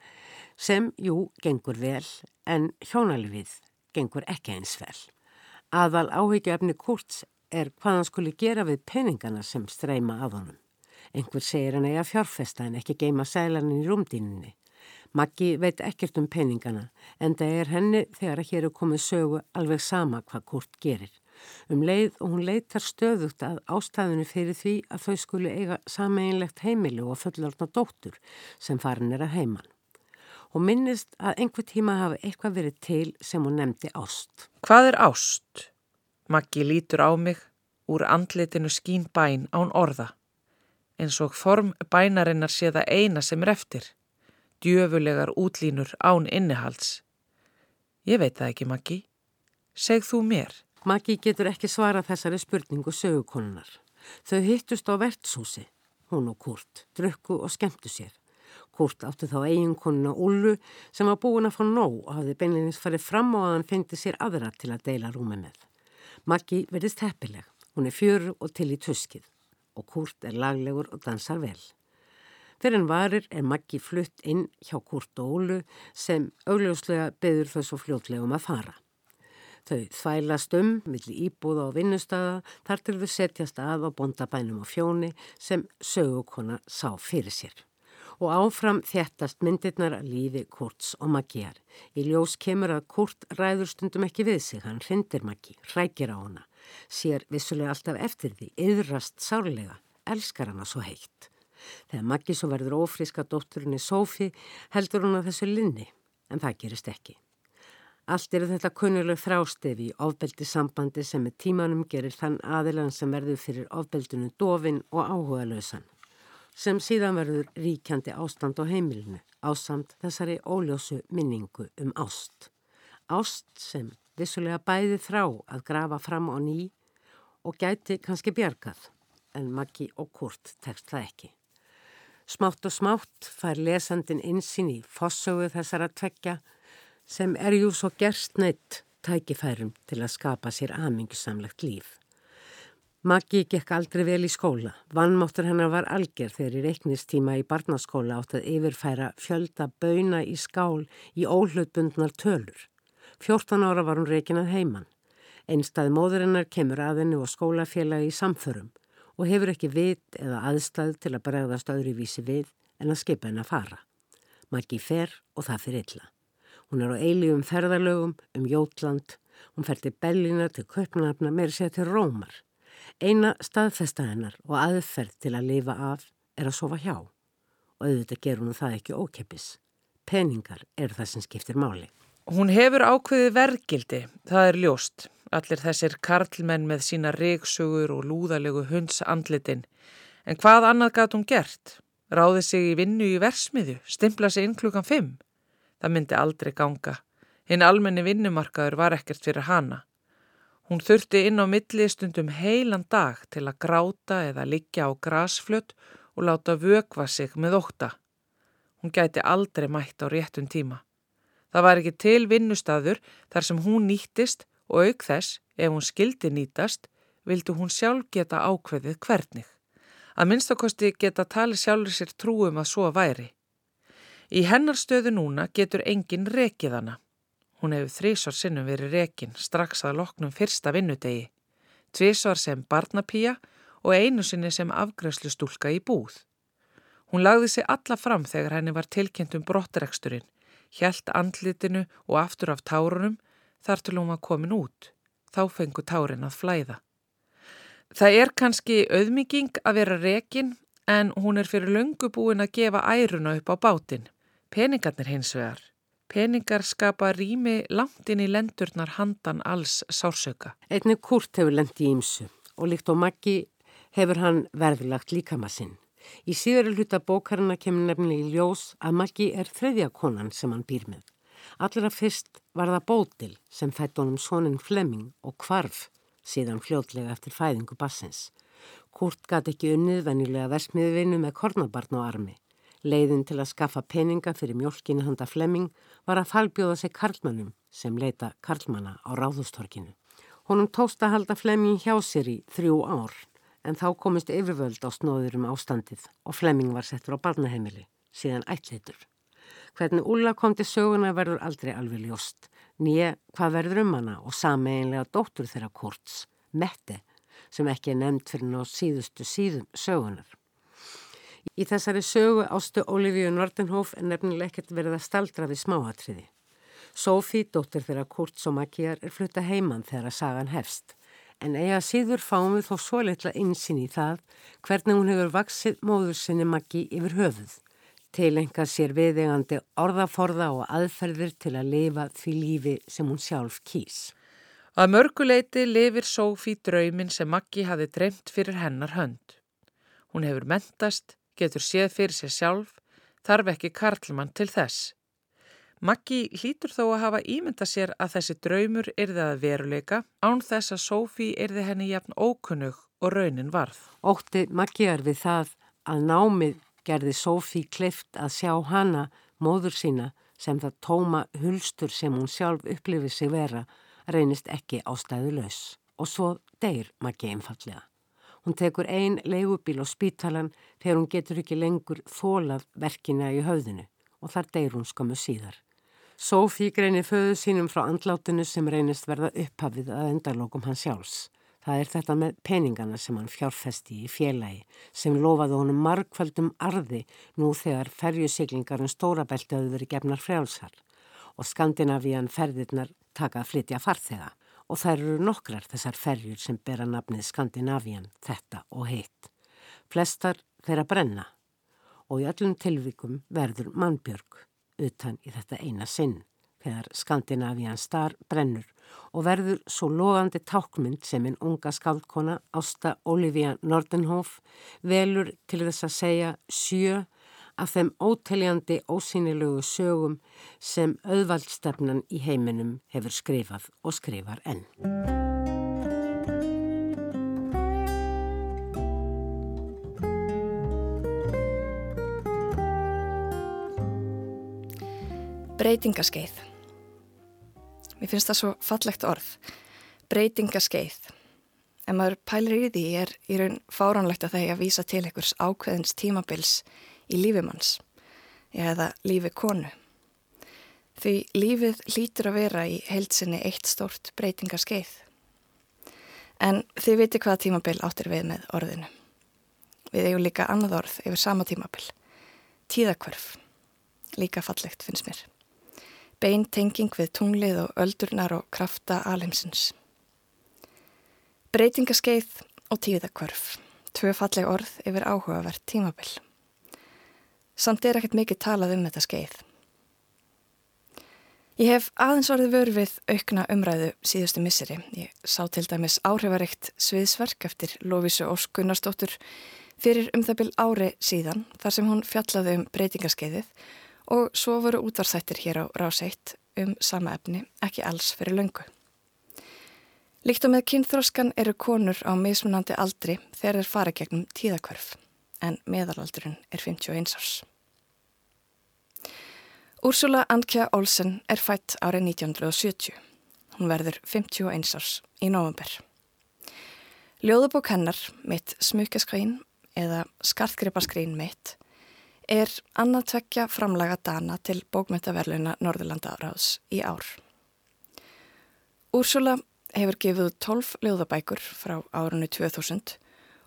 A: sem, jú, gengur vel en hjónalvið gengur ekki eins vel. Aðal áhyggjaefni Kurts er hvað hann skuli gera við peningana sem streyma að honum. Einhver segir hann eiga fjárfesta en ekki geima sælanin í rúmdíninni. Maggi veit ekkert um peningana en það er henni þegar að hér er komið sögu alveg sama hvað Kurt gerir. Um leið og hún leitar stöðugt að ástæðinu fyrir því að þau skuli eiga sameinlegt heimili og fullorna dóttur sem farin er að heiman og minnist að einhver tíma hafi eitthvað verið til sem hún nefndi ást.
K: Hvað er ást? Maggi lítur á mig úr andlitinu skín bæn án orða, eins og form bænarinnar sé það eina sem er eftir, djöfulegar útlínur án innihalds. Ég veit það ekki, Maggi. Segð þú mér.
A: Maggi getur ekki svara þessari spurningu sögukonunar. Þau hittust á vertshúsi, hún og Kurt, drukku og skemmtu sér. Kurt átti þá eiginkonuna Ullu sem var búin að fá nóg og hafði beinleginns farið fram á að hann fengti sér aðra til að deila rúmi með. Maggi verðist heppileg, hún er fjör og til í tuskið og Kurt er laglegur og dansar vel. Fyrir en varir er Maggi flutt inn hjá Kurt og Ólu sem augljóslega beður þau svo fljótlegum að fara. Þau þvælast um, milli íbúða og vinnustada, þar til þau setjast að á bondabænum og fjóni sem sögukona sá fyrir sér. Og áfram þéttast myndirnar að lífi Kurts og Maggiar. Í ljós kemur að Kurt ræður stundum ekki við sig, hann hrindir Maggi, rækir á hana, sér vissulega alltaf eftir því, yðrast sárlega, elskar hana svo heitt. Þegar Maggi svo verður ófríska dótturinni Sófi heldur hún að þessu linni, en það gerist ekki. Allt eru þetta kunnuleg þrástefi í ofbeldi sambandi sem með tímanum gerir þann aðilan sem verður fyrir ofbeldinu dofin og áhuga lausan, sem síðan verður ríkjandi ástand á heimilinu, ásamt þessari óljósu minningu um ást. Ást sem vissulega bæði þrá að grafa fram á ný og gæti kannski bjargað, en Maggi og Kurt tekst það ekki. Smátt og smátt fær lesandin insinn í fossögu þessara tveggja sem er jú svo gerst neitt tækifærum til að skapa sér aðmyngisamlegt líf. Maggi gekk aldrei vel í skóla. Vannmáttur hennar var algjör þegar í reiknistíma í barnaskóla átt að yfirfæra fjölda bauna í skál í óhlutbundnar tölur. 14 ára var hún reikin að heiman. Einstað móðurinnar kemur að henni og skólafélagi í samförum og hefur ekki vit eða aðstæð til að bregðast öðru vísi við en að skipa henn að fara. Maggi fer og það fyrir illa. Hún er á eilíum ferðalögum um Jótland, hún fer til Bellina, til Köpnafna, meir sér til Rómar. Eina staðfesta hennar og aðferð til að lifa af er að sofa hjá og auðvitað gerur hún það ekki ókeppis. Peningar eru það sem skiptir máli.
K: Hún hefur ákveði vergildi, það er ljóst. Allir þessir karlmenn með sína reiksugur og lúðalegu hunds andlitin. En hvað annað gæti hún gert? Ráði sig í vinnu í versmiðu, stimpla sig inn klukkan fimm. Það myndi aldrei ganga. Hinn almenni vinnumarkaður var ekkert fyrir hana. Hún þurfti inn á millistundum heilan dag til að gráta eða liggja á grasflött og láta vökva sig með óta. Hún gæti aldrei mætt á réttum tíma. Það var ekki til vinnustadur þar sem hún nýttist og auk þess, ef hún skildi nýtast, vildu hún sjálf geta ákveðið hvernig. Að minnstakosti geta tali sjálfur sér trúum að svo væri. Í hennar stöðu núna getur enginn rekið hana. Hún hefur þrísvar sinnum verið rekin strax að loknum fyrsta vinnudegi. Tvísvar sem barnapíja og einu sinni sem afgræslustúlka í búð. Hún lagði sig alla fram þegar henni var tilkynnt um brottreksturinn, hjælt andlitinu og aftur af tárunum þar til hún var komin út. Þá fengu tárin að flæða. Það er kannski auðmygging að vera rekin en hún er fyrir löngu búin að gefa æruna upp á bátinn. Peningarnir hins vegar. Peningar skapa rými langt inn í lendurnar handan alls sársöka.
A: Einnig Kurt hefur lendi í ymsu og líkt og Maggi hefur hann verðilagt líkamassinn. Í síðara hluta bókarina kemur nefnilega í ljós að Maggi er þriðja konan sem hann býr með. Allra fyrst var það Bótil sem fætt honum sonin Flemming og kvarf síðan fljótlega eftir fæðingu bassins. Kurt gæti ekki unnið venjulega versmiðvinu með kornabarn á armi. Leiðin til að skaffa peninga fyrir mjölkinu handa Flemming var að falbjóða sig karlmannum sem leita karlmanna á ráðustorkinu. Honum tóst að halda Flemming hjá sér í þrjú ár en þá komist yfirvöld á snóður um ástandið og Flemming var settur á barnaheimili, síðan ætlitur. Hvernig Ulla kom til söguna verður aldrei alveg ljóst. Nýja hvað verður um hana og sameinlega dóttur þeirra Kurts, Mette, sem ekki er nefnd fyrir ná síðustu síðum sögunar. Í þessari sögu ástu Olivia Nordenhof er nefnilega ekkert verið að staldra við smáatriði. Sofí, dóttur þeirra Kurts og Maggiar, er flutta heimann þegar að sagan hefst. En eiga síður fáum við þó svo litla insinn í það hvernig hún hefur vaksið móður sinni Maggi yfir höfuð tilenga sér viðegandi orðaforða og aðferðir til að lifa því lífi sem hún sjálf kýs.
K: Að mörguleiti lifir Sófí draumin sem Maggi hafi dreymt fyrir hennar hönd. Hún hefur mentast, getur séð fyrir sér sjálf, þarf ekki karlmann til þess. Maggi hlýtur þó að hafa ímynda sér að þessi draumur yrði að veruleika án þess að Sófí yrði henni jafn ókunnug og raunin varð.
A: Ótti Maggi er við það að námið gerði Sófí kleift að sjá hana, móður sína, sem það tóma hulstur sem hún sjálf upplifið sig vera, reynist ekki ástæðu laus. Og svo deyr Maggi einfallega. Hún tekur ein leigubíl á spítalan þegar hún getur ekki lengur þólað verkina í höfðinu og þar deyr hún skömmu síðar. Sófí greinir föðu sínum frá andlátinu sem reynist verða upphafið að endarlokum hans sjálfs. Það er þetta með peningana sem hann fjárfesti í félagi sem lofaði honum margfaldum arði nú þegar ferjusiklingarinn stórabelti hafði verið gefnar frjálsar og Skandinavían ferðirnar taka að flytja farþega og þær eru nokkrar þessar ferjur sem bera nafnið Skandinavían, þetta og heitt. Flestar þeirra brenna og í öllum tilvikum verður mannbjörg utan í þetta eina sinn þegar Skandinavían star brennur og verður svo lofandi tákmynd sem einn unga skaldkona Ásta Olivia Nordenhof velur til þess að segja sjö af þeim óteljandi ósýnilegu sögum sem auðvaldstefnan í heiminum hefur skrifað og skrifar enn.
M: Breytingaskeið. Mér finnst það svo fallegt orð. Breytingaskeið. Ef maður pælir í því er í raun fáránlegt að það er að vísa til einhvers ákveðins tímabils í lífimanns eða lífi konu. Því lífið lítur að vera í heilsinni eitt stort breytingaskeið. En þið viti hvaða tímabil áttir við með orðinu. Við eigum líka annað orð yfir sama tímabil. Tíðakvörf. Líka fallegt finnst mér bein tenging við tunglið og öldurnar og krafta alheimsins. Breytingaskeið og tíðakvörf, tvö falleg orð yfir áhugavert tímabill. Samt er ekkert mikið talað um þetta skeið. Ég hef aðeins orðið vör við aukna umræðu síðustu misseri. Ég sá til dæmis áhrifareikt sviðsverk eftir Lóvísu Ósk Gunnarsdóttur fyrir um það byl ári síðan þar sem hún fjallaði um breytingaskeiðið og svo voru útvarsættir hér á ráseitt um sama efni, ekki alls fyrir löngu. Líkt og með kynþróskan eru konur á mismunandi aldri þegar þeir fara gegnum tíðakvörf, en meðalaldurinn er 51 árs. Úrsula Andkja Olsen er fætt árið 1970. Hún verður 51 árs í november. Ljóðubók hennar, mitt smukkaskrín eða skartgripaskrín mitt, er annað tvekja framlaga dana til bókmyndaverluna Norðurlanda áraðs í ár. Úrsula hefur gefið 12 ljóðabækur frá árunni 2000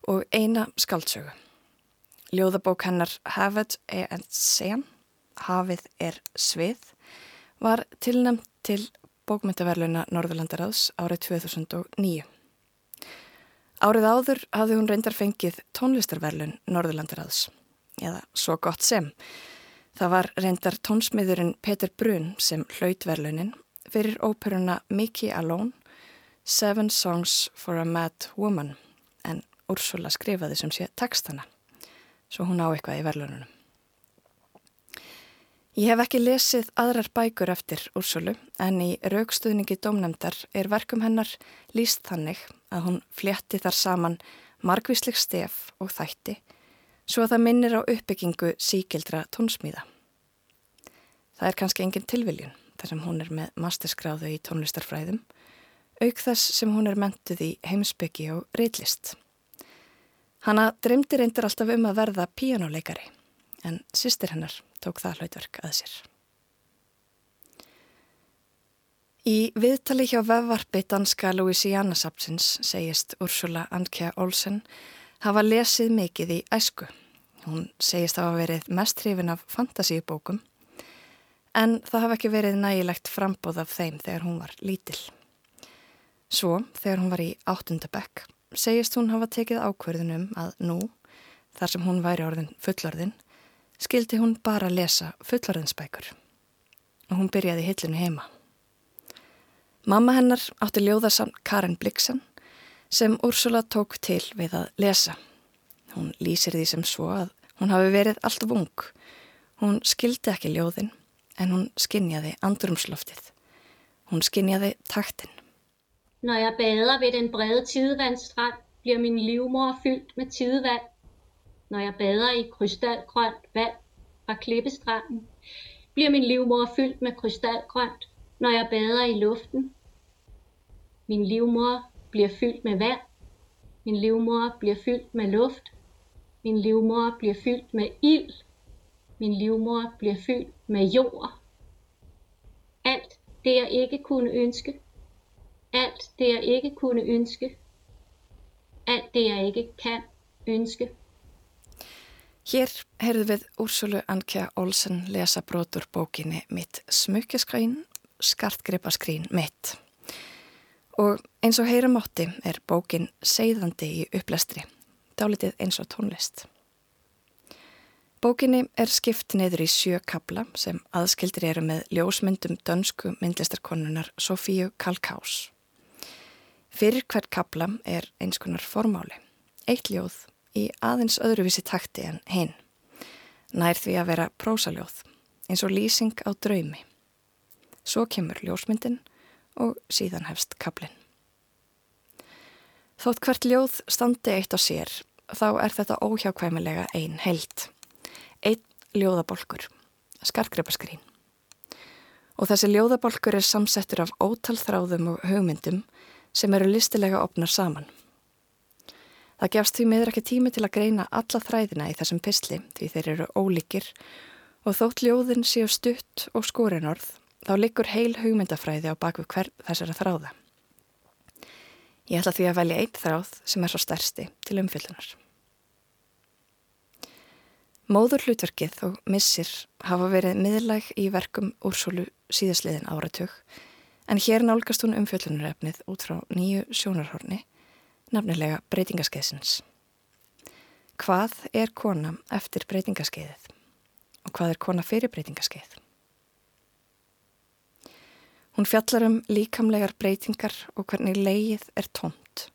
M: og eina skaldsögu. Ljóðabók hennar Hafið er en sen, Hafið er svið, var tilnæmt til bókmyndaverluna Norðurlandaráðs árið 2009. Árið áður hafði hún reyndar fengið tónlistarverlun Norðurlandaráðs eða svo gott sem. Það var reyndar tónsmiðurinn Peter Brun sem hlautverlunin fyrir óperuna Mickey Alone, Seven Songs for a Mad Woman, en Úrsula skrifaði sem sé textana, svo hún á eitthvað í verlununum. Ég hef ekki lesið aðrar bækur eftir Úrsulu en í raukstuðningi domnemdar er verkum hennar líst þannig að hún flétti þar saman margvísleg stef og þætti svo að það minnir á uppbyggingu síkildra tónsmíða. Það er kannski engin tilviljun þar sem hún er með masterskráðu í tónlistarfræðum, auk þess sem hún er mentuð í heimsbyggi og reitlist. Hanna dreymdi reyndir alltaf um að verða píjánuleikari, en sýstir hennar tók það hlautverk að sér. Í viðtali hjá vefvarpi danska Louisiana Sapsins segist Ursula Andkja Olsen hafa lesið mikið í æsku. Hún segist hafa verið mest hrifin af fantasíubókum en það hafa ekki verið nægilegt frambóð af þeim þegar hún var lítil. Svo, þegar hún var í áttundabekk, segist hún hafa tekið ákverðunum að nú, þar sem hún væri orðin fullorðin, skildi hún bara lesa fullorðinsbækur og hún byrjaði hillinu heima. Mamma hennar átti ljóðarsamt Karin Blixen sem Úrsula tók til við að lesa. Hún lýsir því sem svo að hún hafi verið alltaf ung. Hún skildi ekki ljóðin en hún skinjaði andrumsloftið. Hun skinjaði taktin.
N: Når jeg bader ved den brede tidevandsstrand, bliver min livmor fyldt med tidevand. Når jeg bader i krystalgrønt vand fra klippestranden, bliver min livmor fyldt med krystalgrønt. Når jeg bader i luften, min livmor bliver fyldt med vand. Min livmor bliver fyldt med luft. Min livmor bliver fyldt med ild. Min livmor bliver fyldt med jord. Alt det jeg ikke kunne ønske. Alt det jeg ikke kunne ønske. Alt det jeg ikke kan ønske.
M: Hér heyrðu við Úrsulu Ankja Olsen lesa brotur bókinni Mitt smukjaskræn, skartgripaskrín mitt. Og eins og heyra mátti er bókin seiðandi í upplestri, dálitið eins og tónlist. Bókinni er skipt neyður í sjö kabla sem aðskildir eru með ljósmyndum dönsku myndlistarkonunar Sofíu Kalkás. Fyrir hvert kabla er eins konar formáli, eitt ljóð í aðeins öðruvísi takti en hinn. Nær því að vera prósaljóð, eins og lýsing á draumi. Svo kemur ljósmyndin og síðan hefst kablin. Þótt hvert ljóð standi eitt á sér, þá er þetta óhjákvæmilega ein held. Einn ljóðabolkur, skarkrepaskrín. Og þessi ljóðabolkur er samsettur af ótalþráðum og hugmyndum sem eru listilega opnar saman. Það gefst því miður ekki tími til að greina alla þræðina í þessum pisli því þeir eru ólíkir og þótt ljóðin séu stutt og skórinorð þá likur heil hugmyndafræði á baku hvern þessara þráða. Ég ætla því að velja einn þráð sem er svo stærsti til umfyllunar. Móður hlutverkið og missir hafa verið miðlæg í verkum úrsólu síðasliðin áratug en hér nálgast hún umfyllunarefnið út frá nýju sjónarhorni, nafnilega breytingaskeiðsins. Hvað er kona eftir breytingaskeiðið og hvað er kona fyrir breytingaskeið? Hún fjallar um líkamlegar breytingar og hvernig leið er tómt.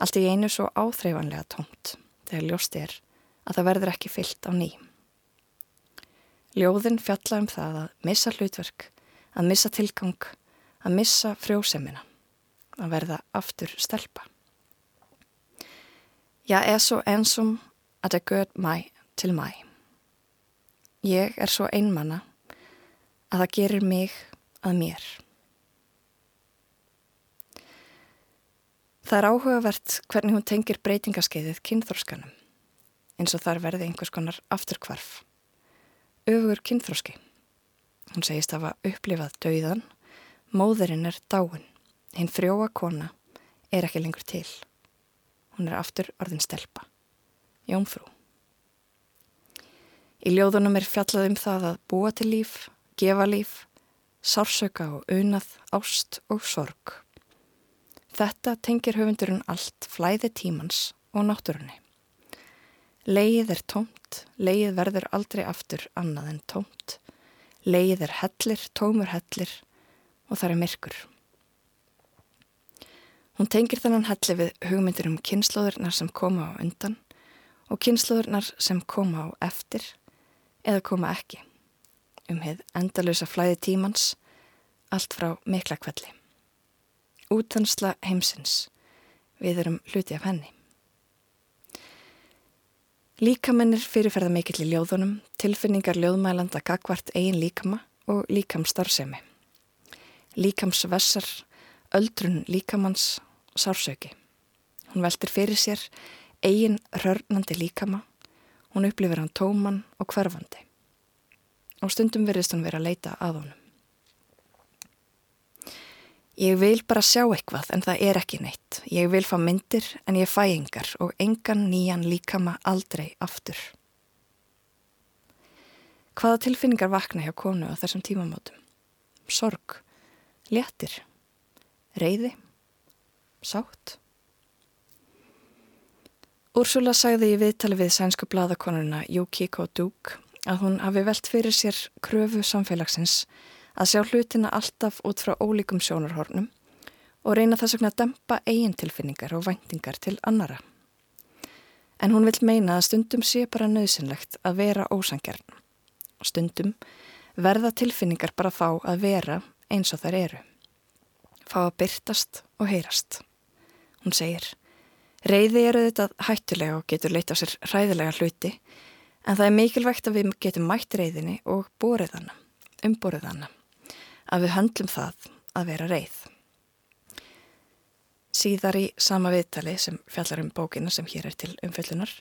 M: Allt í einu svo áþreifanlega tómt þegar ljóst er að það verður ekki fyllt á ný. Ljóðin fjalla um það að missa hlutverk, að missa tilgang, að missa frjósemina, að verða aftur stelpa. Jeg er så ensom að það gött mæ til mæ. Ég er svo einmanna að það gerir mig að mér. Það er áhugavert hvernig hún tengir breytingaskeiðið kynþórskanum, eins og þar verði einhvers konar afturkvarf. Öfugur kynþórski. Hún segist að hafa upplifað dauðan, móðurinn er dáin, hinn frjóa kona er ekki lengur til. Hún er aftur orðin stelpa. Jónfrú. Í ljóðunum er fjallað um það að búa til líf, gefa líf, sársöka og unað, ást og sorg. Þetta tengir höfundurinn allt flæði tímans og náttúrunni. Leið er tómt, leið verður aldrei aftur annað en tómt. Leið er hellir, tómur hellir og það er myrkur. Hún tengir þannan helli við hugmyndir um kynnslóðurnar sem koma á undan og kynnslóðurnar sem koma á eftir eða koma ekki um heið endalösa flæði tímans, allt frá mikla kvelli. Útansla heimsins, við erum hluti af henni. Líkamennir fyrirferða mikill í ljóðunum, tilfinningar ljóðmælanda gagvart eigin líkama og líkamstarfsemi. Líkamsvessar, öldrun líkamanns, sársöki. Hún veltir fyrir sér eigin rörnandi líkama, hún upplifir hann tóman og hverfandi og stundum verðist hún vera að leita að honum. Ég vil bara sjá eitthvað en það er ekki neitt. Ég vil fá myndir en ég fæ engar og engan nýjan líkama aldrei aftur. Hvaða tilfinningar vakna hjá konu á þessum tímamótum? Sorg, léttir, reyði, sátt. Úrsula sagði í viðtali við sænsku bladakonuna Yukiko Duke að hún hafi velt fyrir sér kröfu samfélagsins að sjá hlutina alltaf út frá ólíkum sjónarhornum og reyna þess vegna að dempa eigintilfinningar og væntingar til annara. En hún vil meina að stundum sé bara nöðsynlegt að vera ósangjarn. Stundum verða tilfinningar bara fá að vera eins og þær eru. Fá að byrtast og heyrast. Hún segir, reyði eru þetta hættulega og getur leitt á sér hræðilega hluti, en það er mikilvægt að við getum mætt reyðinni og borið hana, umborið hana, að við höndlum það að vera reyð. Síðar í sama viðtali sem fjallar um bókina sem hér er til umfyllunar,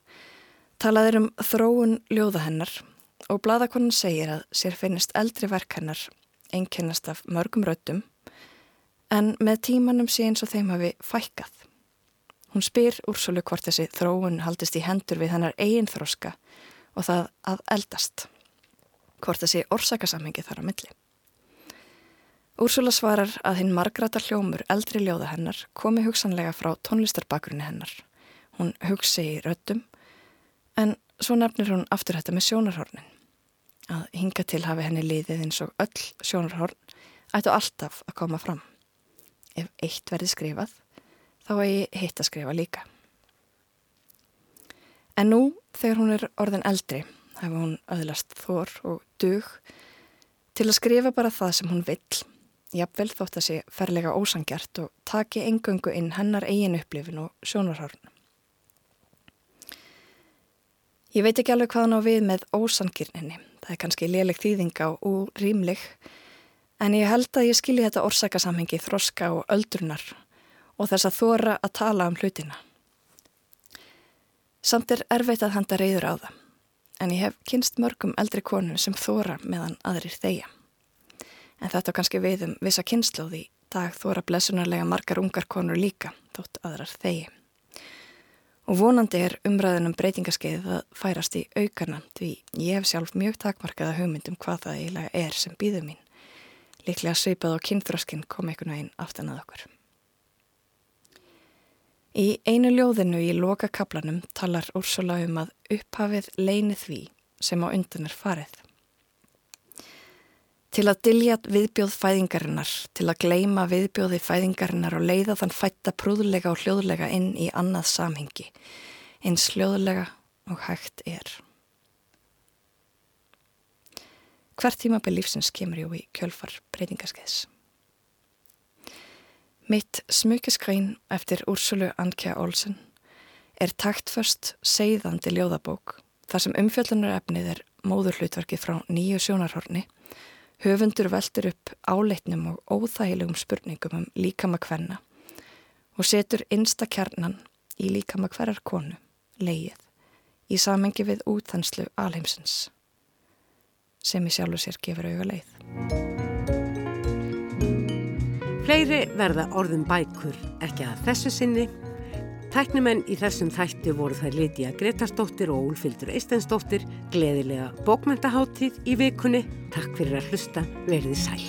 M: talaður um þróun ljóða hennar og bladakonan segir að sér finnist eldri verk hennar einkennast af mörgum röttum en með tímanum sé eins og þeim hafi fækkað. Hún spyr Úrsulu hvort þessi þróun haldist í hendur við hennar eigin þróska og það að eldast. Hvort þessi orsakasamhengi þar á milli. Úrsula svarar að hinn margrata hljómur eldri ljóða hennar komi hugsanlega frá tónlistarbakrunni hennar. Hún hugsi í röttum en svo nefnir hún aftur þetta með sjónarhornin. Að hinga til hafi henni liðið eins og öll sjónarhorn ættu alltaf að koma fram. Ef eitt verði skrifað þá að ég hitt að skrifa líka. En nú, þegar hún er orðin eldri, hefur hún öðlast þór og dug til að skrifa bara það sem hún vill, jafnvel þótt að sé ferlega ósangjart og taki engöngu inn hennar eigin upplifin og sjónarhörn. Ég veit ekki alveg hvað hann á við með ósangirninni, það er kannski léleg þýðinga og rýmleg, en ég held að ég skilji þetta orsakasamhengi þroska og öldrunar og þess að þóra að tala um hlutina. Samt er erfitt að handa reyður á það, en ég hef kynst mörgum eldri konur sem þóra meðan aðrir þeia. En þetta kannski við um vissa kynnslóði í dag þóra blessunarlega margar ungar konur líka, þótt aðrar þegi. Og vonandi er umræðunum breytingaskeið að færast í aukarna því ég hef sjálf mjög takmarkaða hugmyndum hvað það eiginlega er sem býður mín. Líklega sveipað og kynþróskinn kom einhvern veginn aftan að okkur. Í einu ljóðinu í loka kaplanum talar Úrsula um að upphafið leini því sem á undan er farið. Til að dilja viðbjóð fæðingarinnar, til að gleima viðbjóði fæðingarinnar og leiða þann fætta prúðlega og hljóðlega inn í annað samhengi, eins hljóðlega og hægt er. Hvert tímabill lífsins kemur jú í kjölfar breytingaskeiðs. Mitt smukeskræn eftir Úrsulu Ankja Olsen er taktförst segðandi ljóðabók þar sem umfjöldunar efnið er móðurhlutverkið frá nýju sjónarhorni, höfundur veldur upp áleitnum og óþægilegum spurningum um líkama hvenna og setur einsta kjarnan í líkama hverjar konu, leið, í samengi við útþenslu alheimsins sem í sjálfu sér gefur auga leið.
A: Fleiri verða orðum bækur ekki að þessu sinni. Tæknumenn í þessum þætti voru þær Lítiða Gretarsdóttir og Úlfildur Eistensdóttir. Gleðilega bókmyndaháttíð í vikunni. Takk fyrir að hlusta. Verðið sæl.